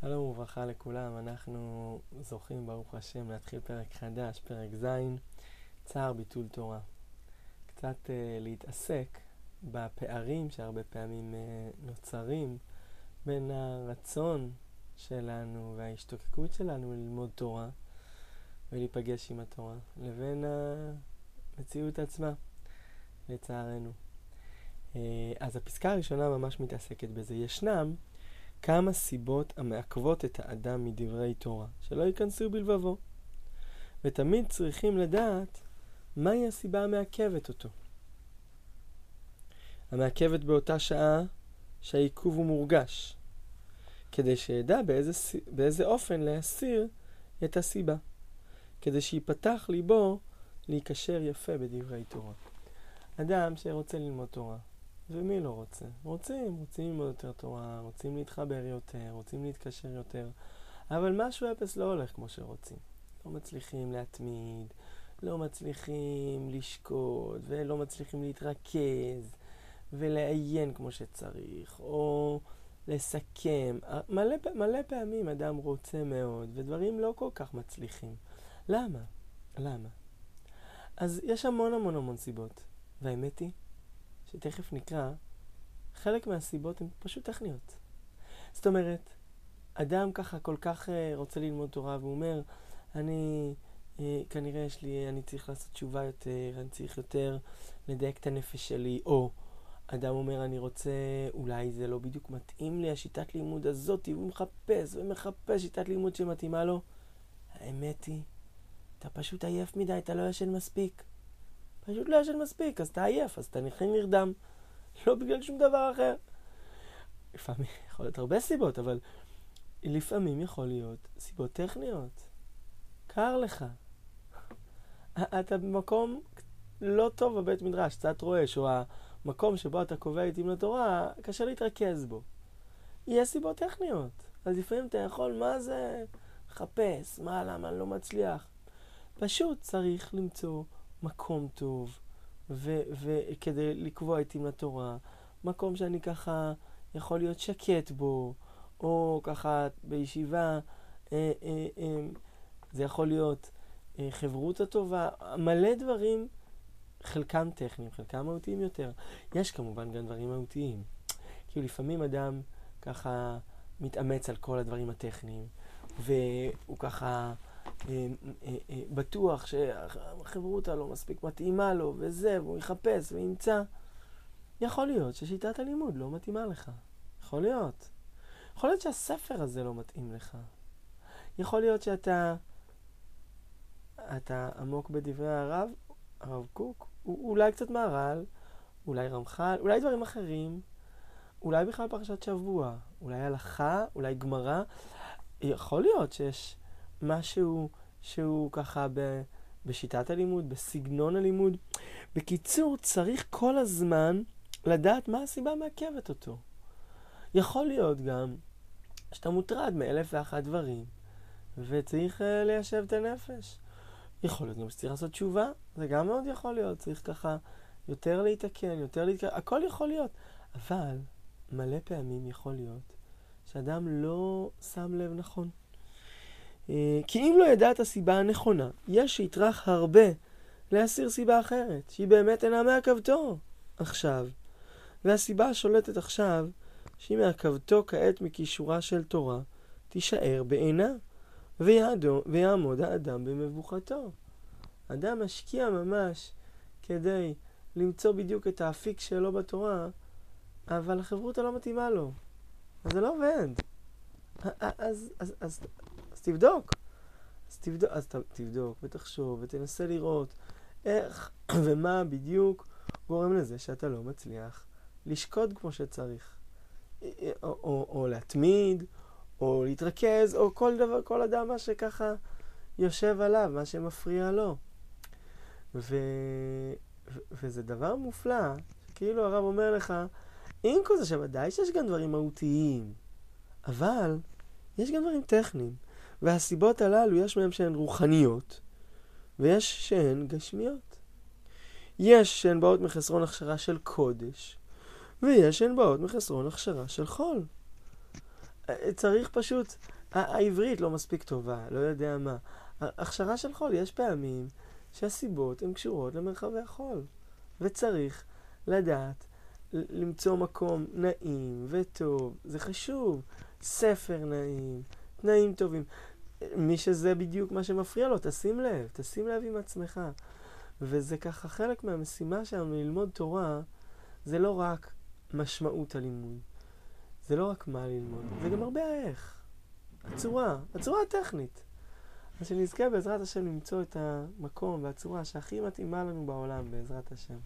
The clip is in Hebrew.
שלום וברכה לכולם, אנחנו זוכים ברוך השם להתחיל פרק חדש, פרק ז', צער ביטול תורה. קצת uh, להתעסק בפערים שהרבה פעמים uh, נוצרים בין הרצון שלנו וההשתוקקות שלנו ללמוד תורה ולהיפגש עם התורה, לבין המציאות עצמה, לצערנו. Uh, אז הפסקה הראשונה ממש מתעסקת בזה. ישנם כמה סיבות המעכבות את האדם מדברי תורה, שלא ייכנסו בלבבו. ותמיד צריכים לדעת מהי הסיבה המעכבת אותו. המעכבת באותה שעה שהעיכוב הוא מורגש, כדי שידע באיזה, באיזה אופן להסיר את הסיבה, כדי שיפתח ליבו להיקשר יפה בדברי תורה. אדם שרוצה ללמוד תורה, ומי לא רוצה? רוצים, רוצים ללמוד יותר תורה, רוצים להתחבר יותר, רוצים להתקשר יותר, אבל משהו אפס לא הולך כמו שרוצים. לא מצליחים להתמיד, לא מצליחים לשקוט, ולא מצליחים להתרכז, ולעיין כמו שצריך, או לסכם. מלא, מלא פעמים אדם רוצה מאוד, ודברים לא כל כך מצליחים. למה? למה? אז יש המון המון המון סיבות, והאמת היא שתכף נקרא, חלק מהסיבות הן פשוט טכניות. זאת אומרת, אדם ככה כל כך uh, רוצה ללמוד תורה והוא אומר, אני, uh, כנראה יש לי, אני צריך לעשות תשובה יותר, אני צריך יותר לדייק את הנפש שלי, או אדם אומר, אני רוצה, אולי זה לא בדיוק מתאים לי, השיטת לימוד הזאת, והוא מחפש ומחפש שיטת לימוד שמתאימה לו. האמת היא, אתה פשוט עייף מדי, אתה לא ישן מספיק. פשוט לא ישן מספיק, אז אתה עייף, אז אתה נכנס נרדם. לא בגלל שום דבר אחר. לפעמים יכול להיות הרבה סיבות, אבל לפעמים יכול להיות סיבות טכניות. קר לך. אתה במקום לא טוב בבית מדרש, קצת רועש, או המקום שבו אתה קובע עיתים לתורה, קשה להתרכז בו. יש סיבות טכניות. אז לפעמים אתה יכול, מה זה, לחפש, מה, למה לא מצליח. פשוט צריך למצוא מקום טוב, וכדי לקבוע עתים לתורה, מקום שאני ככה יכול להיות שקט בו, או ככה בישיבה, אה, אה, אה, זה יכול להיות אה, חברות הטובה, מלא דברים, חלקם טכניים, חלקם מהותיים יותר. יש כמובן גם דברים מהותיים. כי לפעמים אדם ככה מתאמץ על כל הדברים הטכניים, והוא ככה... אה, אה, אה, בטוח שהחברותה לא מספיק מתאימה לו, וזה, והוא יחפש וימצא. יכול להיות ששיטת הלימוד לא מתאימה לך. יכול להיות. יכול להיות שהספר הזה לא מתאים לך. יכול להיות שאתה אתה עמוק בדברי הרב, הרב קוק, אולי קצת מהר"ל, אולי רמח"ל, אולי דברים אחרים, אולי בכלל פרשת שבוע, אולי הלכה, אולי גמרא. יכול להיות שיש משהו שהוא ככה ב, בשיטת הלימוד, בסגנון הלימוד. בקיצור, צריך כל הזמן לדעת מה הסיבה מעכבת אותו. יכול להיות גם שאתה מוטרד מאלף ואחת דברים, וצריך uh, ליישב את הנפש. יכול להיות גם שצריך לעשות תשובה, זה גם מאוד יכול להיות, צריך ככה יותר להתקן, יותר להתקן, הכל יכול להיות. אבל מלא פעמים יכול להיות שאדם לא שם לב נכון. אה, כי אם לא ידע את הסיבה הנכונה, יש שיטרח הרבה להסיר סיבה אחרת, שהיא באמת אינה מעכבתו עכשיו. והסיבה השולטת עכשיו, שהיא מעכבתו כעת מכישורה של תורה, תישאר בעינה, ויעדו, ויעמוד האדם במבוכתו. אדם משקיע ממש כדי למצוא בדיוק את האפיק שלו בתורה, אבל החברותה לא מתאימה לו. אז זה לא עובד. אז, אז, אז, אז תבדוק. אז תבדוק, אז תבדוק ותחשוב ותנסה לראות איך ומה בדיוק גורם לזה שאתה לא מצליח לשקוד כמו שצריך. או, או, או להתמיד, או להתרכז, או כל דבר, כל אדם מה שככה יושב עליו, מה שמפריע לו. ו... ו... וזה דבר מופלא, כאילו הרב אומר לך, עם כל זה שוודאי שיש גם דברים מהותיים, אבל יש גם דברים טכניים. והסיבות הללו, יש מהן שהן רוחניות, ויש שהן גשמיות. יש שהן באות מחסרון הכשרה של קודש, ויש שהן באות מחסרון הכשרה של חול. צריך פשוט, העברית לא מספיק טובה, לא יודע מה. הכשרה של חול, יש פעמים שהסיבות הן קשורות למרחבי החול. וצריך לדעת למצוא מקום נעים וטוב, זה חשוב. ספר נעים, תנאים טובים. מי שזה בדיוק מה שמפריע לו, תשים לב, תשים לב עם עצמך. וזה ככה חלק מהמשימה שלנו ללמוד תורה, זה לא רק משמעות הלימוד. זה לא רק מה ללמוד, זה גם הרבה האיך. הצורה, הצורה הטכנית. אז שנזכה בעזרת השם למצוא את המקום והצורה שהכי מתאימה לנו בעולם, בעזרת השם.